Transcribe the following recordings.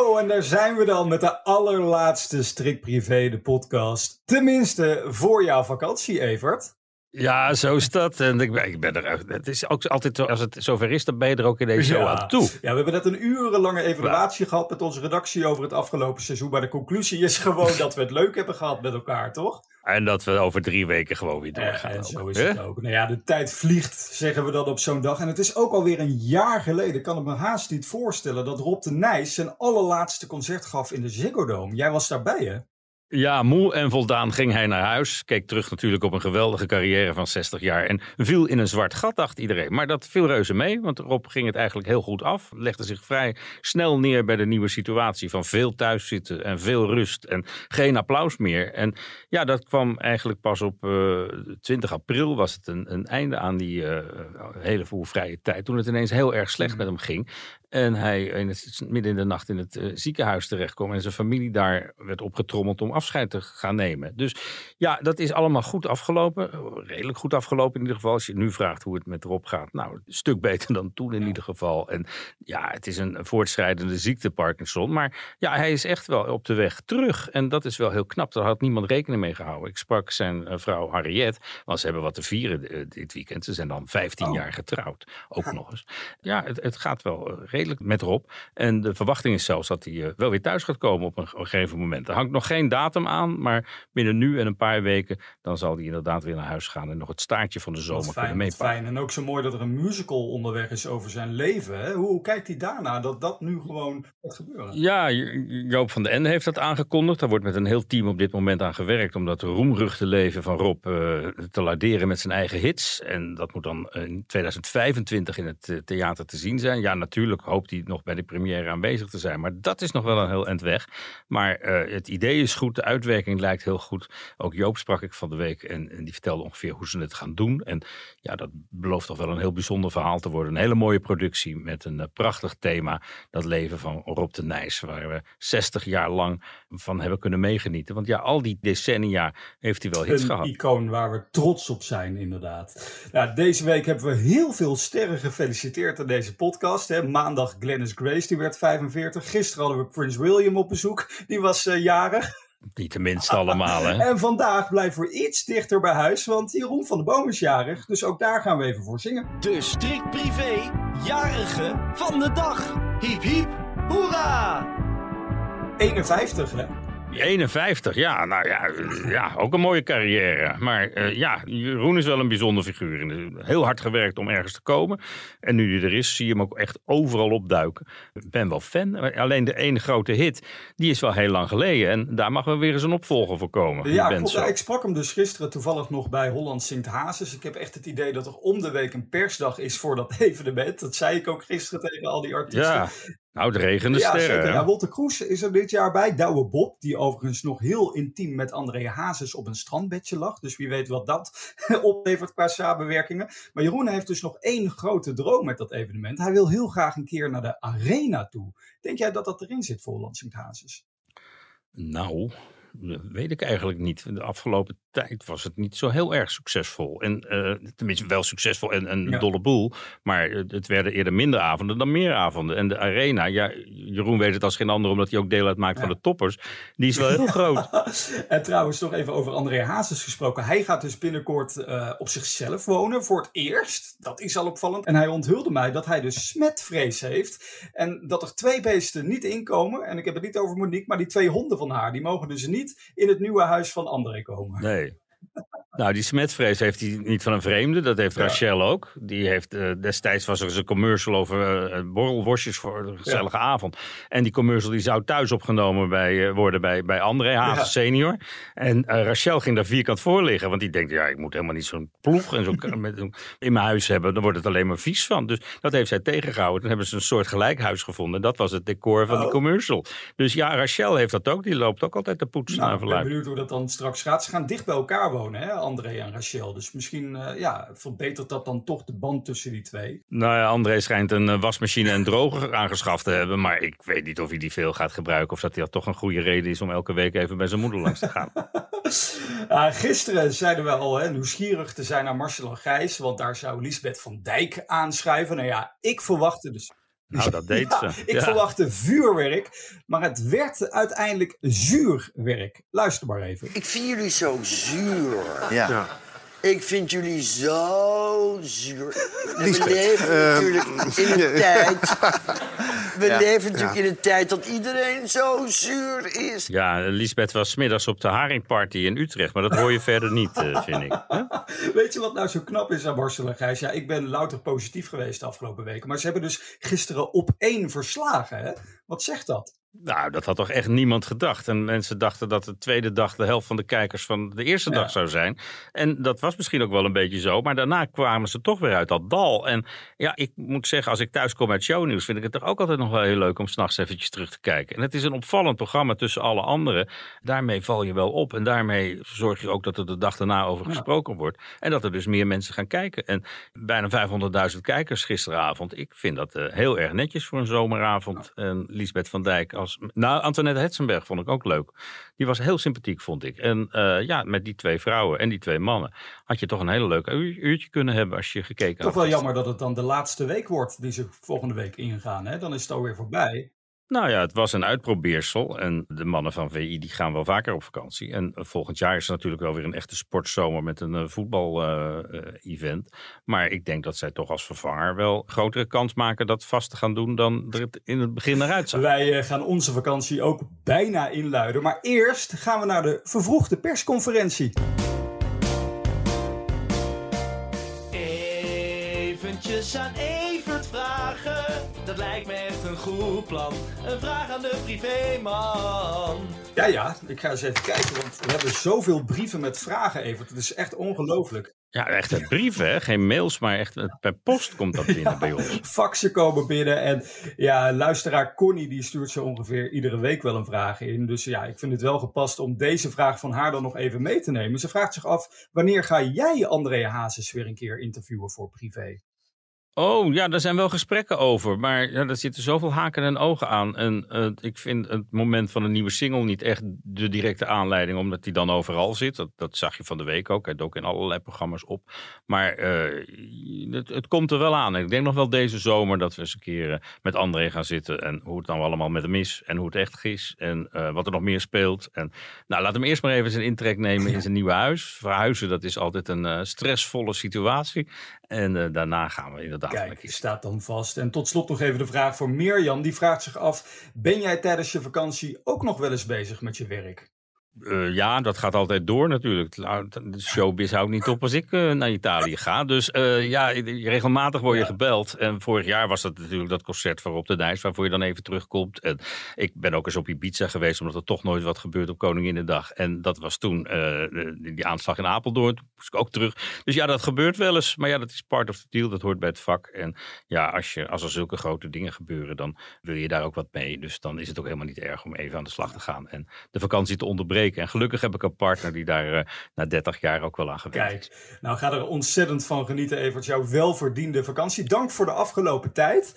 Oh, en daar zijn we dan met de allerlaatste Strik Privé, de podcast. Tenminste, voor jouw vakantie, Evert. Ja, zo is dat. En ik ben, ik ben er. Het is ook altijd zo, als het zover is, dan ben je er ook in deze show aan toe. Ja, we hebben net een urenlange evaluatie gehad met onze redactie over het afgelopen seizoen. Maar de conclusie is gewoon dat we het leuk hebben gehad met elkaar, toch? En dat we over drie weken gewoon weer doorgaan. en ook, zo is het ook. Nou ja, de tijd vliegt, zeggen we dan op zo'n dag. En het is ook alweer een jaar geleden, ik kan het me haast niet voorstellen, dat Rob de Nijs zijn allerlaatste concert gaf in de Ziggo Dome. Jij was daarbij, hè? Ja, moe en voldaan ging hij naar huis. Keek terug natuurlijk op een geweldige carrière van 60 jaar. En viel in een zwart gat, dacht iedereen. Maar dat viel reuze mee, want Rob ging het eigenlijk heel goed af. Legde zich vrij snel neer bij de nieuwe situatie van veel thuiszitten en veel rust. En geen applaus meer. En ja, dat kwam eigenlijk pas op eh 20 april was het een, een einde aan die eh, hele vrije tijd. Toen het ineens heel erg slecht met hem ging. En hij in het, midden in de nacht in het eh, ziekenhuis terechtkwam. En zijn familie daar werd opgetrommeld om afscheid te gaan nemen. Dus ja, dat is allemaal goed afgelopen. Redelijk goed afgelopen in ieder geval. Als je nu vraagt hoe het met Rob gaat. Nou, een stuk beter dan toen in ieder geval. En ja, het is een voortschrijdende ziekte Parkinson. Maar ja, hij is echt wel op de weg terug. En dat is wel heel knap. Daar had niemand rekening mee gehouden. Ik sprak zijn eh, vrouw Harriet. Want ze hebben wat te vieren eh, dit weekend. Ze zijn dan 15 Oh. jaar getrouwd. Ook nog eens. Ja, het, het gaat wel eh, redelijk met Rob. En de verwachting is zelfs dat hij eh, wel weer thuis gaat komen op een ge- gegeven moment. Er hangt nog geen datum aan, maar binnen nu en een paar weken... dan zal hij inderdaad weer naar huis gaan en nog het staartje van de zomer kunnen fijn, wat meepakken. fijn. En ook zo mooi dat er een musical onderweg is over zijn leven. Hè? Hoe, hoe kijkt hij daarna dat dat nu gewoon gaat gebeuren? Ja, Jo- Joop van den Ende heeft dat aangekondigd. Daar wordt met een heel team op dit moment aan gewerkt... om dat roemruchte leven van Rob eh, te laderen met zijn eigen hits. En dat moet dan in 2025 in het eh, theater te zien zijn. Ja, natuurlijk hoopt hij nog bij de première aanwezig te zijn. Maar dat is nog wel een heel eind weg. Maar eh, het idee is goed, de uitwerking lijkt heel goed. Ook Joop sprak ik van de week en, en die vertelde ongeveer hoe ze het gaan doen. En ja, dat belooft toch wel een heel bijzonder verhaal te worden. Een hele mooie productie met een eh, prachtig thema. Dat leven van Rob de Nijs, waar we 60 jaar lang van hebben kunnen meegenieten. Want ja, al die decennia heeft hij wel hits Een gehad. icoon waar we trots op zijn, inderdaad. Nou, deze week hebben we heel veel sterren gefeliciteerd aan deze podcast. Hè. Maandag Glennis Grace, die werd 45. Gisteren hadden we Prince William op bezoek, die was eh, jarig. Niet tenminste allemaal, hè? En vandaag blijven we iets dichter bij huis, want Jeroen van de Boom is jarig. Dus ook daar gaan we even voor zingen. De strikt privé jarige van de dag. Hiep hiep, hoera! 51, hè? 51, ja, nou ja, ja, ook een mooie carrière. Maar eh, ja, Jeroen is wel een bijzonder figuur. Eh, Heel hard gewerkt om ergens te komen. En nu hij er is, zie je hem ook echt overal opduiken. Ik ben wel fan. Alleen de ene grote hit, die is wel heel lang geleden. En daar mag wel weer eens een opvolger voor komen. Ja, klopt. Ja, ik sprak hem dus gisteren toevallig nog bij Holland Sint Hazes. Ik heb echt het idee dat er om de week een persdag is voor dat evenement. Dat zei ik ook gisteren tegen al die artiesten. Ja, nou, het regende Ja, sterren. zeker. Ja, Wolter Kroes is er dit jaar bij. Douwe Bob, die overigens nog heel intiem met André Hazes op een strandbedje lag. Dus wie weet wat dat oplevert qua samenwerkingen. Maar Jeroen heeft dus nog één grote droom met dat evenement. Hij wil heel graag een keer naar de arena toe. Denk jij dat dat erin zit voor Holland Sint Hazes? Nou, dat weet ik eigenlijk niet. De afgelopen tijd was het niet zo heel erg succesvol. En eh, tenminste wel succesvol en een Ja. dolle boel. Maar het werden eerder minder avonden dan meer avonden. En de arena, ja, Jeroen weet het als geen ander omdat hij ook deel uitmaakt Ja. van de toppers. Die is wel heel groot. en trouwens, nog even over André Hazes gesproken. Hij gaat dus binnenkort eh, op zichzelf wonen voor het eerst. Dat is al opvallend. En hij onthulde mij dat hij dus smetvrees heeft. En dat er twee beesten niet inkomen. En ik heb het niet over Monique, maar die twee honden van haar. Die mogen dus niet in het nieuwe huis van André komen. Nee. Nou, die smetvrees heeft hij niet van een vreemde. Dat heeft Rachel ook. Die heeft, uh, destijds was er eens een commercial over uh, borrelworstjes voor een gezellige avond. En die commercial die zou thuis opgenomen bij, uh, worden bij, bij André Hazen senior. En Rachel ging daar vierkant voor liggen. Want die denkt, ja, ik moet helemaal niet zo'n ploeg en zo in mijn huis hebben. Dan wordt het alleen maar vies van. Dus dat heeft zij tegengehouden. Toen hebben ze een soort gelijkhuis gevonden. Dat was het decor van oh. de commercial. Dus ja, Rachel heeft dat ook. Die loopt ook altijd te poetsen nou, naar Ik ben benieuwd hoe dat dan straks gaat. Ze gaan dicht bij elkaar wonen, hè, André en Rachel. Dus misschien uh, ja, verbetert dat dan toch de band tussen die twee. Nou ja, André schijnt een uh, wasmachine en droger aangeschaft te hebben. Maar ik weet niet of hij die veel gaat gebruiken. Of dat hij toch een goede reden is om elke week even bij zijn moeder langs te gaan. uh, gisteren zeiden we al hè, nieuwsgierig te zijn naar Marcel en Gijs. Want daar zou Lisbeth van Dijk aanschuiven. Nou ja, ik verwachtte dus nou, dat deed ze. ik ja. verwachtte vuurwerk, maar het werd uiteindelijk zuurwerk. Luister maar even. Ik vind jullie zo zuur. Ja. ja. Ik vind jullie zo zuur. we leven uh, natuurlijk in een tijd. We ja, leven natuurlijk in een tijd dat iedereen zo zuur is. Ja, Lisbeth was smiddags op de Haringparty in Utrecht, maar dat hoor je verder niet, uh, vind ik. Weet je wat nou zo knap is aan Marcel en Gijs? Ja, ik ben louter positief geweest de afgelopen weken, maar ze hebben dus gisteren op één verslagen. Hè? Wat zegt dat? Nou, dat had toch echt niemand gedacht. En mensen dachten dat de tweede dag de helft van de kijkers van de eerste dag zou zijn. En dat was misschien ook wel een beetje zo. Maar daarna kwamen ze toch weer uit dat dal. En ja, ik moet zeggen, als ik thuis kom uit shownieuws, vind ik het toch ook altijd nog wel heel leuk om s'nachts eventjes terug te kijken. En het is een opvallend programma tussen alle anderen. Daarmee val je wel op. En daarmee zorg je ook dat er de dag daarna over gesproken wordt. En dat er dus meer mensen gaan kijken. En bijna 500.000 kijkers gisteravond. Ik vind dat uh, heel erg netjes voor een zomeravond. En Lisbeth van Dijk nou, Antoinette Hetzenberg vond ik ook leuk. Die was heel sympathiek, vond ik. En uh, ja, met die twee vrouwen en die twee mannen had je toch een hele leuke uurtje kunnen hebben als je gekeken toch had. Toch wel jammer dat het dan de laatste week wordt die ze volgende week ingaan. Hè? Dan is het alweer voorbij. Nou ja, het was een uitprobeersel. En de mannen van VI die gaan wel vaker op vakantie. En volgend jaar is het natuurlijk wel weer een echte sportzomer met een uh, voetbal-event. maar ik denk dat zij toch als vervanger wel grotere kans maken dat vast te gaan doen dan er het in het begin naar uitzag. Wij uh, gaan onze vakantie ook bijna inluiden. Maar eerst gaan we naar de vervroegde persconferentie. Eventjes aan Evert vragen dat lijkt me goed plan. Een vraag aan de privéman. Ja, ja, ik ga eens even kijken, want we hebben zoveel brieven met vragen, Evert. Het is echt ongelooflijk. Ja, echt een brieven, hè? geen mails, maar echt per post komt dat binnen bij ons. Faxen komen binnen en ja, luisteraar Connie die stuurt zo ongeveer iedere week wel een vraag in. Dus ja, ik vind het wel gepast om deze vraag van haar dan nog even mee te nemen. Ze vraagt zich af, wanneer ga jij Andrea Hazes weer een keer interviewen voor privé? Oh ja, daar zijn wel gesprekken over. Maar ja, er zitten zoveel haken en ogen aan. En uh, ik vind het moment van een nieuwe single niet echt de directe aanleiding, omdat die dan overal zit. Dat, dat zag je van de week ook. Het ook in allerlei programma's op. Maar uh, het, het, komt er wel aan. ik denk nog wel deze zomer dat we eens een keer uh, met André gaan zitten. En hoe het dan allemaal met hem is. En hoe het echt is. En wat er nog meer speelt. En nou, laat hem eerst maar even zijn intrek nemen in zijn nieuwe huis. Verhuizen, dat is altijd een stressvolle situatie. En daarna gaan we inderdaad Kijk, staat dan vast. En tot slot nog even de vraag voor Mirjam. Die vraagt zich af: ben jij tijdens je vakantie ook nog wel eens bezig met je werk? Uh, ja, dat gaat altijd door natuurlijk. De showbiz houdt niet op als ik uh, naar Italië ga. Dus uh, ja, regelmatig word je gebeld. En vorig jaar was dat natuurlijk dat concert voor Op de Nijs, waarvoor je dan even terugkomt. En ik ben ook eens op Ibiza geweest, omdat er toch nooit wat gebeurt op Koninginnedag. En dat was toen die aanslag in Apeldoorn. Toen moest ik ook terug. Dus ja, dat gebeurt wel eens. Maar ja, dat is part of the deal. Dat hoort bij het vak. En ja, als, je, als er zulke grote dingen gebeuren, dan wil je daar ook wat mee. Dus dan is het ook helemaal niet erg om even aan de slag te gaan. En de vakantie te onderbreken. En gelukkig heb ik een partner die daar uh, na 30 jaar ook wel aan gewerkt Kijk, nou ga er ontzettend van genieten, Evert. Jouw welverdiende vakantie. Dank voor de afgelopen tijd.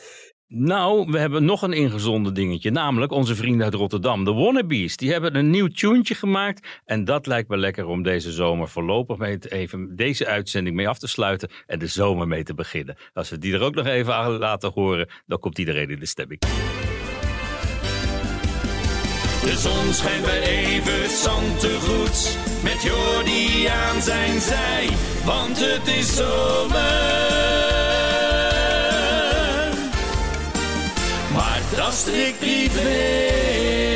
Nou, we hebben nog een ingezonden dingetje. Namelijk onze vrienden uit Rotterdam, de Wannabees. Die hebben een nieuw tuentje gemaakt. En dat lijkt me lekker om deze zomer voorlopig mee te, even deze uitzending mee af te sluiten. En de zomer mee te beginnen. Als we die er ook nog even aan laten horen, dan komt iedereen in de stemming. De zon schijnt bij Evert goed met Jordi aan zijn zij, want het is zomer. Maar dat is privé.